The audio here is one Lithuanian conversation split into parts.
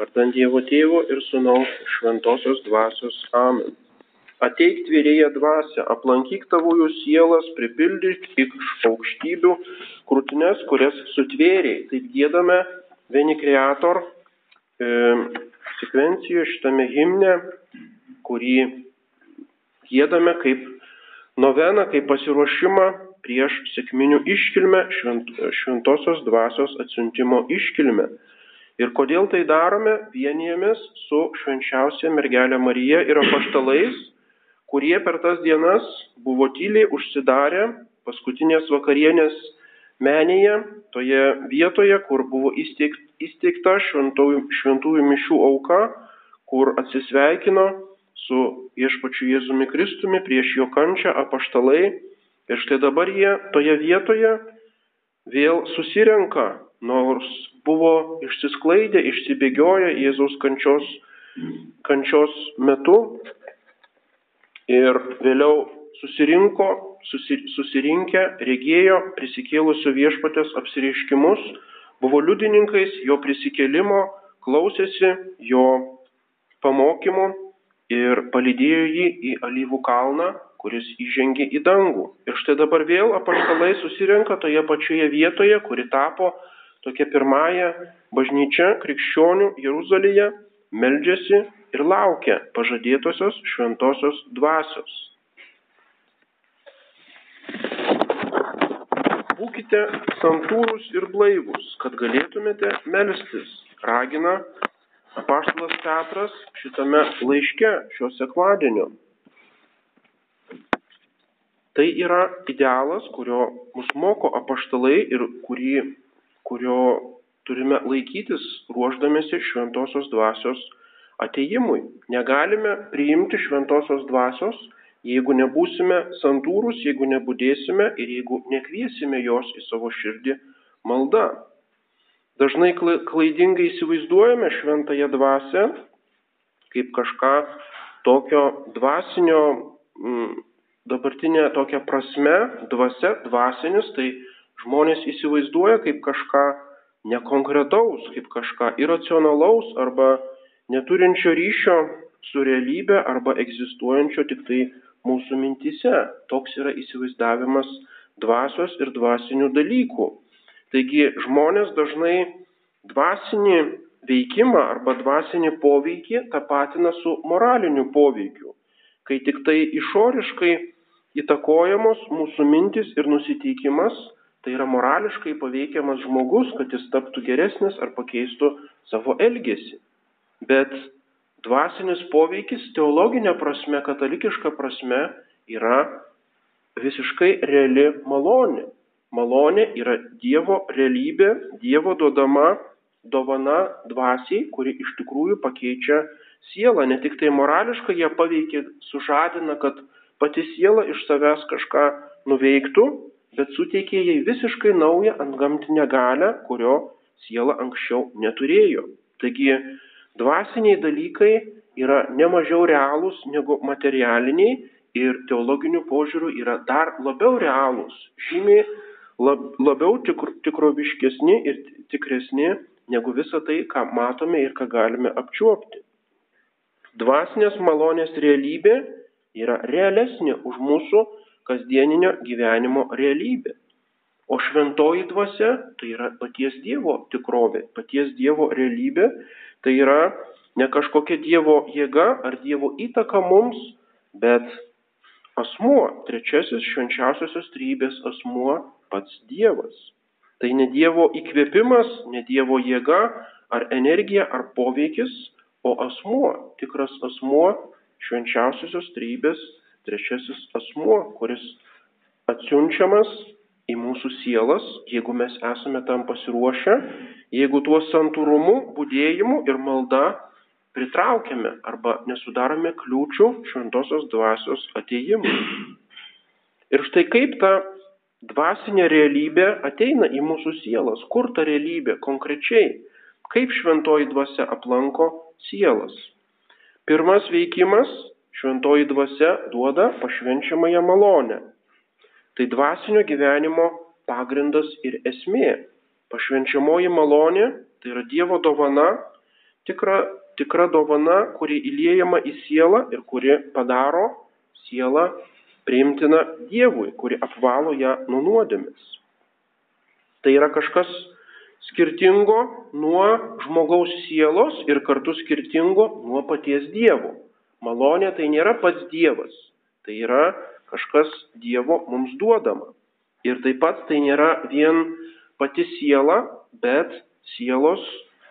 Vardant Dievo Tėvo ir Sūnaus Šventosios Dvasios. Amen. Ateik tvėrėja dvasia, aplankyk tavųjų sielas, pripildyk iš aukštybių krūtinės, kurias sutvėrėjai. Taip gėdame vieni kreator e, sekvencijoje šitame himne, kurį gėdame kaip noveną, kaip pasiruošimą prieš sėkminių iškilmę, švent, šventosios dvasios atsiuntimo iškilmę. Ir kodėl tai darome? Vienijamės su švenčiausia mergelė Marija ir apaštalais, kurie per tas dienas buvo tyliai užsidarę paskutinės vakarienės menėje, toje vietoje, kur buvo įsteigta šventųjų, šventųjų mišių auka, kur atsisveikino su viešpačiu Jėzumi Kristumi prieš jo kančią apaštalai. Ir štai dabar jie toje vietoje vėl susirenka, nors buvo išsisklaidę, išsibėgioję Jėzaus kančios, kančios metu ir vėliau susirinko, susirinkę, regėjo prisikėlusio viešpatės apsireiškimus, buvo liudininkais jo prisikėlimo, klausėsi jo pamokymų ir palydėjo jį į alyvų kalną, kuris įžengė į dangų. Ir štai dabar vėl apaštalai susirenka toje pačioje vietoje, kuri tapo tokia pirmąja bažnyčia krikščionių Jeruzalėje meldžiasi ir laukia pažadėtosios šventosios dvasios. Būkite santūrus ir blaivus, kad galėtumėte melstis, ragina apaštalas Petras šitame laiške šio sekmadienio. Tai yra idealas, kurio mus moko apaštalai ir kurį kurio turime laikytis ruoždamėsi šventosios dvasios ateimui. Negalime priimti šventosios dvasios, jeigu nebūsime santūrus, jeigu nebūdėsime ir jeigu nekviesime jos į savo širdį malda. Dažnai klaidingai įsivaizduojame šventąją dvasę kaip kažką tokio dvasinio, mm, dabartinė tokia prasme, dvasia, dvasinis, tai žmonės įsivaizduoja kaip kažką nekonkretaus, kaip kažką iracionalaus arba neturinčio ryšio su realybė arba egzistuojančio tik tai mūsų mintise. Toks yra įsivaizdavimas dvasios ir dvasinių dalykų. Taigi žmonės dažnai dvasinį veikimą arba dvasinį poveikį tapatina su moraliniu poveikiu, kai tik tai išoriškai įtakojamos mūsų mintis ir nusiteikimas tai yra morališkai paveikiamas žmogus, kad jis taptų geresnis ar pakeistų savo elgesį. Bet dvasinis poveikis teologinė prasme, katalikiška prasme yra visiškai reali malonė. Malonė yra Dievo realybė, Dievo duodama dovana dvasiai, kuri iš tikrųjų pakeičia sielą. Ne tik tai morališkai ją paveikia, sužadina, kad pati siela iš savęs kažką nuveiktų, bet suteikė jai visiškai naują antgamtinę galę, kurio siela anksčiau neturėjo. Taigi dvasiniai dalykai yra nemažiau realūs negu materialiniai ir teologiniu požiūriu yra dar labiau realūs, žymiai lab, labiau tikr, tikroviškesni ir tikresni negu visa tai, ką matome ir ką galime apčiuopti. Dvasinės malonės realybė yra realesnė už mūsų kasdieninio gyvenimo realybė. O šventoji dvasia tai yra paties Dievo tikrovė, paties Dievo realybė, tai yra ne kažkokia Dievo jėga ar Dievo įtaka mums, bet asmuo, trečiasis švenčiausiosios trybės asmuo pats Dievas. Tai ne Dievo įkvėpimas, ne Dievo jėga ar energija ar poveikis, o asmuo, tikras asmuo švenčiausiosios trybės trečiasis asmuo, kuris atsiunčiamas į mūsų sielas, jeigu mes esame tam pasiruošę, jeigu tuo santūrumu, būdėjimu ir malda pritraukiame arba nesudarome kliūčių šventosios dvasios ateimui. Ir štai kaip ta dvasinė realybė ateina į mūsų sielas, kur ta realybė konkrečiai, kaip šventoji dvasia aplanko sielas. Pirmas veikimas šventoji dvasia duoda pašvenčiamąją malonę. Tai dvasinio gyvenimo pagrindas ir esmė. Pašvenčiamoji malonė tai yra Dievo dovana, tikra, tikra dovana, kuri įliejama į sielą ir kuri padaro sielą priimtina Dievui, kuri apvalo ją nuo nuodėmis. Tai yra kažkas skirtingo nuo žmogaus sielos ir kartu skirtingo nuo paties Dievo. Malonė tai nėra pats Dievas, tai yra kažkas Dievo mums duodama. Ir taip pat tai nėra vien pati siela, bet sielos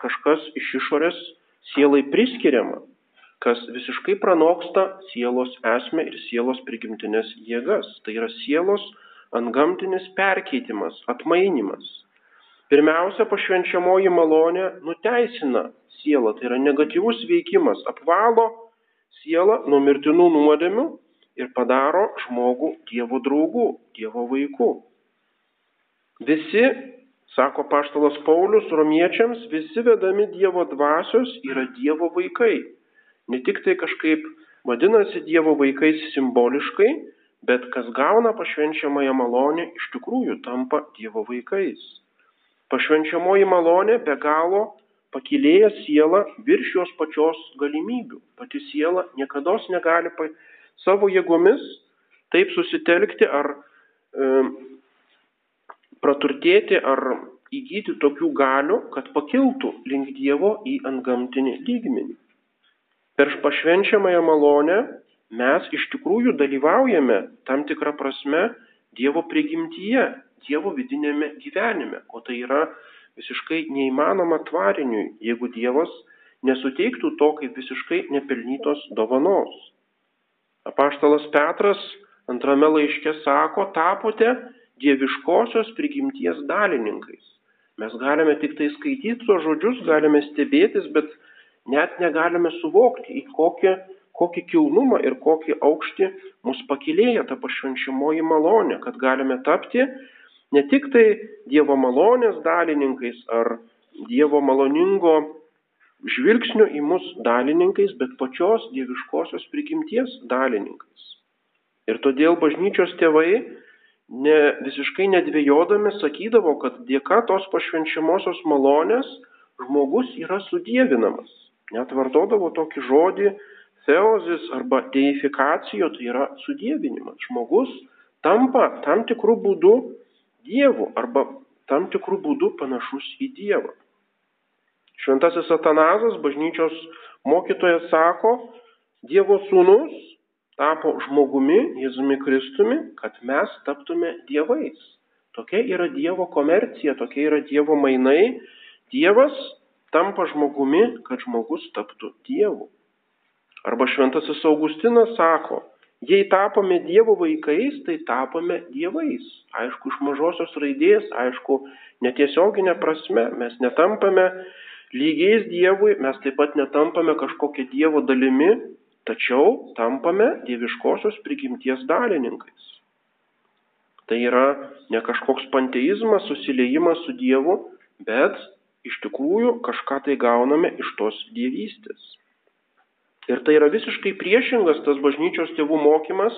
kažkas iš išorės sielai priskiriama, kas visiškai pranoksta sielos esmę ir sielos prigimtinės jėgas. Tai yra sielos antgamtinis perkeitimas, atmainimas. Pirmiausia, pašvenčiamoji malonė nuteisina sielą, tai yra negatyvus veikimas, apvalo sielą nuo mirtinų nuodėmių ir padaro žmogų Dievo draugu, Dievo vaiku. Visi Sako paštalas Paulius romiečiams, visi vedami Dievo dvasios yra Dievo vaikai. Ne tik tai kažkaip vadinasi Dievo vaikais simboliškai, bet kas gauna pašvenčiamąją malonę, iš tikrųjų tampa Dievo vaikais. Pašvenčiamoji malonė be galo pakilėja sielą virš jos pačios galimybių. Pati siela niekada negali pa, savo jėgomis taip susitelkti ar e, praturtėti ar įgyti tokių galių, kad pakiltų link Dievo į antgamtinį lygmenį. Per pašvenčiamąją malonę mes iš tikrųjų dalyvaujame tam tikrą prasme Dievo prigimtyje, Dievo vidinėme gyvenime, o tai yra visiškai neįmanoma tvariniui, jeigu Dievas nesuteiktų to kaip visiškai nepelnytos dovanos. Apaštalas Petras antrame laiške sako, tapote dieviškosios prigimties dalininkais. Mes galime tik tai skaityti tuos žodžius, galime stebėtis, bet net negalime suvokti, į kokį, kokį kilnumą ir kokį aukštį mus pakilėja ta pašvenčiamoji malonė, kad galime tapti ne tik tai Dievo malonės dalininkais ar Dievo maloningo žvilgsnio į mus dalininkais, bet pačios dieviškosios prigimties dalininkais. Ir todėl bažnyčios tėvai ne, visiškai nedvėjodami sakydavo, kad dėka tos pašvenčiamosios malonės žmogus yra sudėvinamas. Net vartodavo tokį žodį theozis arba deifikacijo, tai yra sudėvinimas. Žmogus tampa tam tikrų būdų Dievu arba tam tikrų būdų panašus į Dievą. Šventasis Atanazas, bažnyčios mokytojas, sako, Dievo sūnus tapo žmogumi, Jėzumi Kristumi, kad mes taptume dievais. Tokia yra Dievo komercija, tokia yra Dievo mainai. Dievas tampa žmogumi, kad žmogus taptų Dievu. Arba šventasis Augustinas sako, jei tapome Dievo vaikais, tai tapome dievais. Aišku, iš mažosios raidės, aišku, netiesioginė prasme, mes netampame lygiais Dievui, mes taip pat netampame kažkokia Dievo dalimi, tačiau tampame dieviškosios prigimties dalininkais. Tai yra ne kažkoks panteizmas, susiliejimas su Dievu, bet iš tikrųjų kažką tai gauname iš tos dievystės. Ir tai yra visiškai priešingas tas bažnyčios tėvų mokymas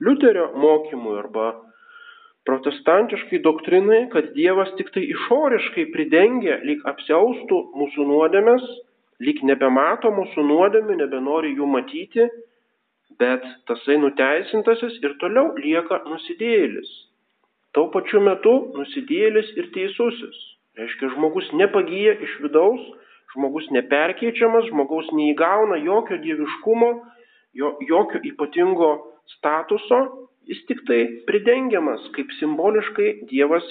Liuterio mokymui arba protestantiškai doktrinai, kad Dievas tik tai išoriškai pridengia, lyg apsiaustų mūsų nuodėmės lyg nebemato mūsų nuodėmių, nebenori jų matyti, bet tasai nuteisintasis ir toliau lieka nusidėjėlis. Tau pačiu metu nusidėjėlis ir teisusis. Reiškia, žmogus nepagyja iš vidaus, žmogus neperkeičiamas, žmogaus neįgauna jokio dieviškumo, jo, jokio ypatingo statuso, jis tik tai pridengiamas, kaip simboliškai Dievas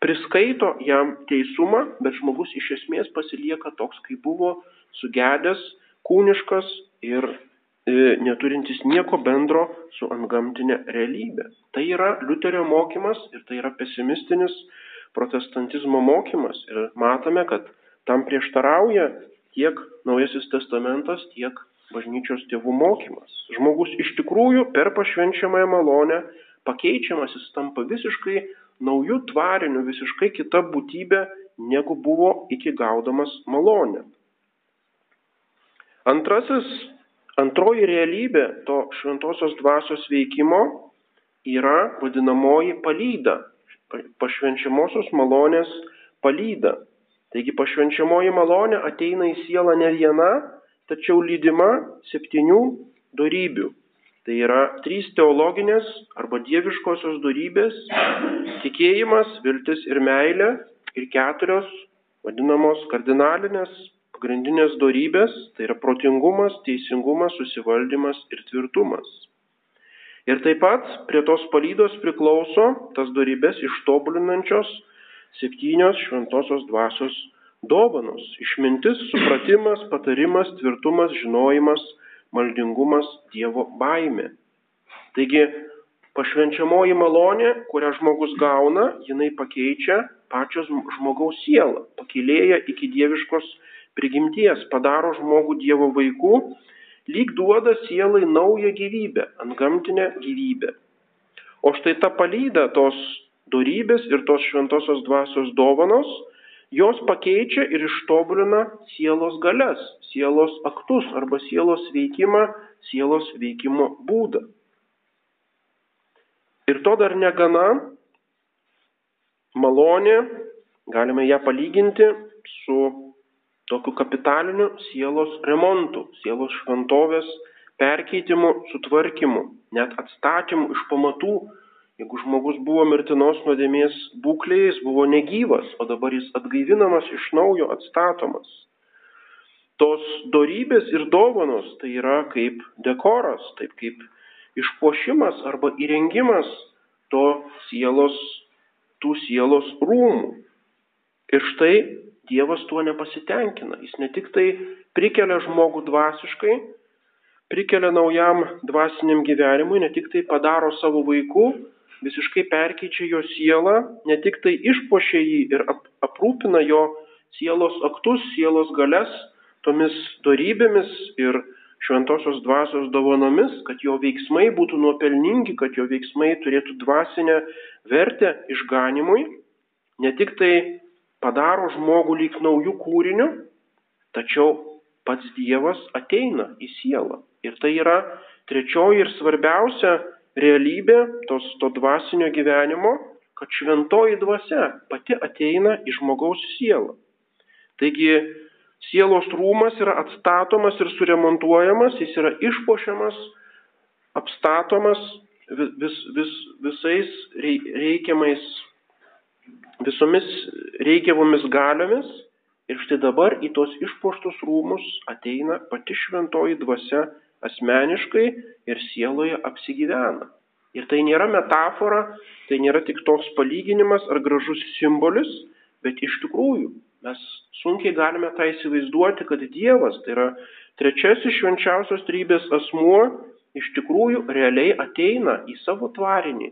priskaito jam teisumą, bet žmogus iš esmės pasilieka toks, kaip buvo sugedęs, kūniškas ir e, neturintis nieko bendro su antgamtinė realybė. Tai yra Liuterio mokymas ir tai yra pesimistinis protestantizmo mokymas. Ir matome, kad tam prieštarauja tiek Naujasis testamentas, tiek bažnyčios tėvų mokymas. Žmogus iš tikrųjų per pašvenčiamąją malonę pakeičiamas, jis tampa visiškai naujų tvarinių, visiškai kita būtybė, negu buvo iki gaudamas malonę. Antrasis, antroji realybė to šventosios dvasios veikimo yra vadinamoji palyda, pašvenčiamosios malonės palyda. Taigi pašvenčiamoji malonė ateina į sielą ne viena, tačiau lydima septynių darybių. Tai yra trys teologinės arba dieviškosios darybės - tikėjimas, viltis ir meilė ir keturios vadinamos kardinalinės pagrindinės darybės - tai yra protingumas, teisingumas, susivaldymas ir tvirtumas. Ir taip pat prie tos palydos priklauso tas darybės ištobulinančios septynios šventosios dvasios dovanos - išmintis, supratimas, patarimas, tvirtumas, žinojimas, maldingumas, Dievo baime. Taigi, pašvenčiamoji malonė, kurią žmogus gauna, jinai pakeičia pačios žmogaus sielą, pakilėja iki dieviškos prigimties, padaro žmogų Dievo vaikų lyg duoda sielai naują gyvybę, antgamtinę gyvybę. O štai ta palyda tos darybės ir tos šventosios dvasios dovanos, jos pakeičia ir ištobulina sielos galias, sielos aktus arba sielos veikimą, sielos veikimo būdą. Ir to dar negana, malonė, galime ją palyginti su tokiu kapitaliniu sielos remontu, sielos šventovės perkeitimu, sutvarkymu, net atstatymu iš pamatų. Jeigu žmogus buvo mirtinos nuodėmės būklėje, jis buvo negyvas, o dabar jis atgaivinamas iš naujo, atstatomas. Tos darybės ir dovanos tai yra kaip dekoras, taip kaip išpošimas arba įrengimas to sielos, tų sielos rūmų. Ir štai Dievas tuo nepasitenkina. Jis ne tik tai prikelia žmogų dvasiškai, prikelia naujam dvasiniam gyvenimui, ne tik tai padaro savo vaikų, visiškai perkeičia jo sielą, ne tik tai išpošia jį ir ap, aprūpina jo sielos aktus, sielos galias tomis darybėmis ir šventosios dvasios dovanomis, kad jo veiksmai būtų nuopelningi, kad jo veiksmai turėtų dvasinę vertę išganimui, ne tik tai padaro žmogų lyg naujų kūrinių, tačiau pats Dievas ateina į sielą. Ir tai yra trečioji ir svarbiausia realybė tos to dvasinio gyvenimo, kad šventoji dvasia pati ateina į žmogaus sielą. Taigi sielos rūmas yra atstatomas ir suremontuojamas, jis yra išpošiamas, apstatomas vis, vis, vis, visais reikiamais visomis reikiamomis galiomis ir štai dabar į tos išpoštus rūmus ateina pati šventoji dvasia asmeniškai ir sieloje apsigyvena. Ir tai nėra metafora, tai nėra tik toks palyginimas ar gražus simbolis, bet iš tikrųjų mes sunkiai galime tą įsivaizduoti, kad Dievas, tai yra trečiasis švenčiausios trybės asmuo, iš tikrųjų realiai ateina į savo tvarinį,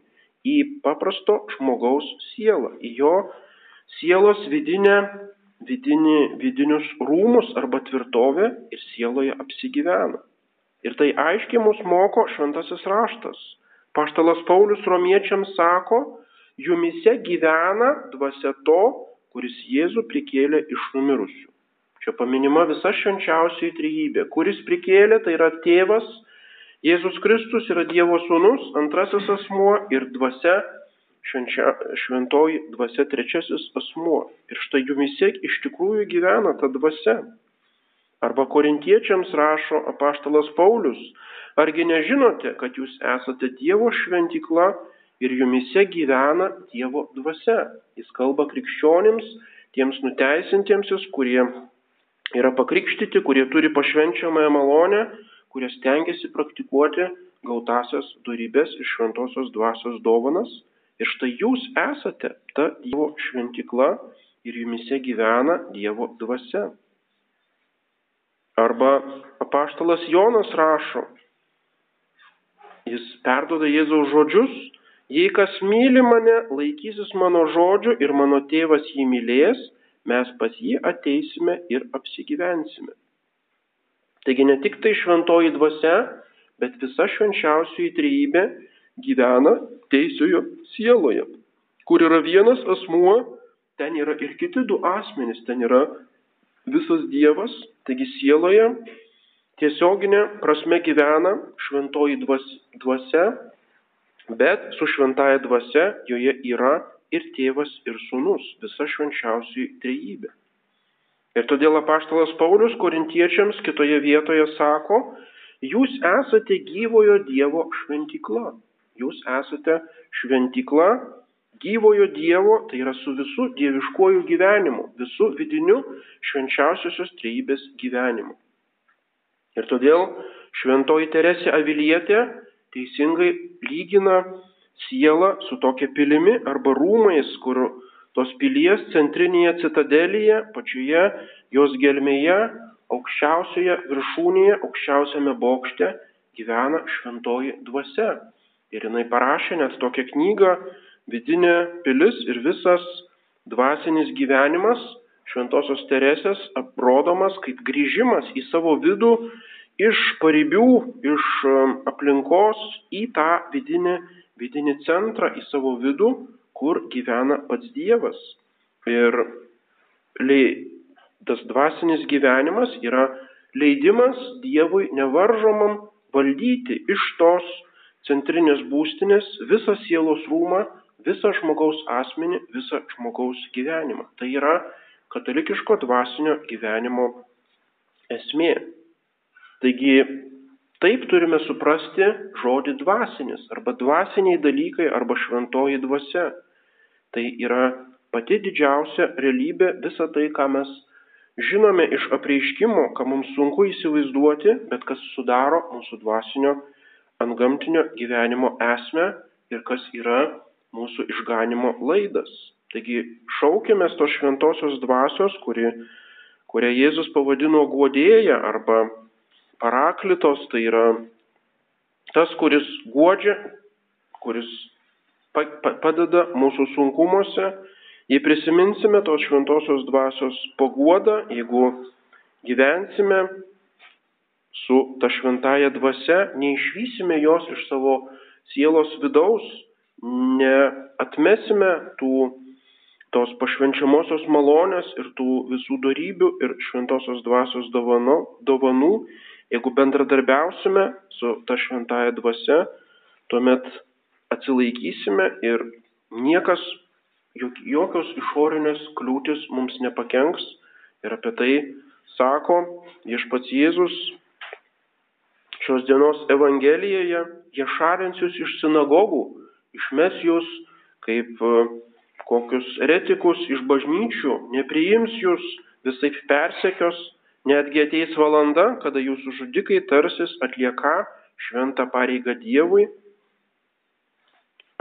į paprasto žmogaus sielą, į jo sielos vidinę, vidinį, vidinius rūmus arba tvirtovę ir sieloje apsigyvena. Ir tai aiškiai mus moko šventasis raštas. Paštalas Paulius romiečiams sako, jumise gyvena dvasia to, kuris Jėzų prikėlė iš numirusių. Čia paminima visa švenčiausiai trejybė. Kuris prikėlė, tai yra tėvas, Jėzus Kristus yra Dievo sūnus, antrasis asmuo ir dvasia, švenčia, šventoji dvasia trečiasis asmuo. Ir štai jumise iš tikrųjų gyvena ta dvasia. Arba korintiečiams rašo apaštalas Paulius, argi nežinote, kad jūs esate Dievo šventikla ir jumise gyvena Dievo dvasia. Jis kalba krikščionims, tiems nuteisintiems, kurie yra pakrikštyti, kurie turi pašvenčiamąją malonę kurie stengiasi praktikuoti gautasias darybės iš šventosios dvasios dovanas. Ir štai jūs esate ta Dievo šventikla ir jumise gyvena Dievo dvasia. Arba apaštalas Jonas rašo, jis perdoda Jėzaus žodžius, jei kas myli mane, laikysis mano žodžių ir mano tėvas jį mylės, mes pas jį ateisime ir apsigyvensime. Taigi ne tik tai šventoji dvasia, bet visa švenčiausioji trejybė gyvena teisiojo sieloje, kur yra vienas asmuo, ten yra ir kiti du asmenys, ten yra visas Dievas, taigi sieloje tiesioginė prasme gyvena šventoji dvasia, bet su šventaja dvasia joje yra ir tėvas, ir sunus, visa švenčiausioji trejybė. Ir todėl apaštalas Paulius korintiečiams kitoje vietoje sako, jūs esate gyvojo Dievo šventykla. Jūs esate šventykla gyvojo Dievo, tai yra su visu dieviškuoju gyvenimu, visu vidiniu švenčiausiosios trejybės gyvenimu. Ir todėl šventoji Teresė Avilietė teisingai lygina sielą su tokia pilimi arba rūmais, kur tos pilies centrinėje citadelėje, pačioje jos gelmėje, aukščiausioje viršūnėje, aukščiausiame bokšte gyvena šventoji dvasia. Ir jinai parašė net tokią knygą Vidinė pilis ir visas dvasinis gyvenimas šventosios Teresės aprodomas kaip grįžimas į savo vidų iš paribių, iš um, aplinkos į tą vidinį, vidinį centrą, į savo vidų, kur gyvena pats Dievas. Ir tas dvasinis gyvenimas yra leidimas Dievui nevaržomam valdyti iš tos centrinės būstinės visą sielos rūmą, visą žmogaus asmenį, visą žmogaus gyvenimą. Tai yra katalikiško dvasinio gyvenimo esmė. Taigi taip turime suprasti žodį dvasinis arba dvasiniai dalykai arba šventoji dvasia. Tai yra pati didžiausia realybė visa tai, ką mes žinome iš apreiškimo, ką mums sunku įsivaizduoti, bet kas sudaro mūsų dvasinio antgamtinio gyvenimo esmę ir kas yra mūsų išganimo laidas. Taigi šaukėmės tos šventosios dvasios, kuri, kurią Jėzus pavadino guodėja arba paraklitos, tai yra tas, kuris guodžia, kuris padeda mūsų sunkumuose. Jei prisiminsime tos šventosios dvasios paguodą, jeigu gyvensime su ta šventaja dvasia, neišvysime jos iš savo sielos vidaus, neatmesime tų tos pašvenčiamosios malonės ir tų visų darybių ir šventosios dvasios dovanų, dovanų, jeigu bendradarbiausime su ta šventaja dvasia, tuomet atsilaikysime ir niekas, jokios išorinės kliūtis mums nepakenks. Ir apie tai sako viešpats Jėzus šios dienos Evangelijoje, jie šarins jūs iš sinagogų, išmes jūs kaip e, kokius retikus iš bažnyčių, nepriims jūs visai persekios, netgi ateis valanda, kada jūsų žudikai tarsis atlieka šventą pareigą Dievui.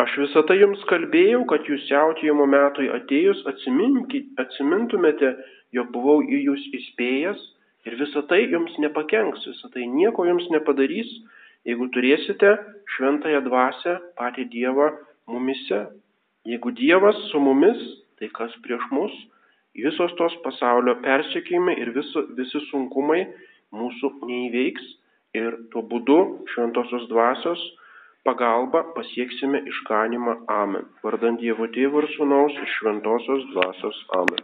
Aš visą tai jums kalbėjau, kad jūs siautėjimo metui atėjus atsimintumėte, jog buvau į jūs įspėjęs ir visą tai jums nepakenks, visą tai nieko jums nepadarys, jeigu turėsite šventąją dvasę patį Dievą mumise. Jeigu Dievas su mumis, tai kas prieš mus, visos tos pasaulio persiekimai ir viso, visi sunkumai mūsų neįveiks ir tuo būdu šventosios dvasios pagalba pasieksime išganymą Amen. Vardant Dievo Tėvo ir Sūnaus ir Šventosios Dvasios Amen.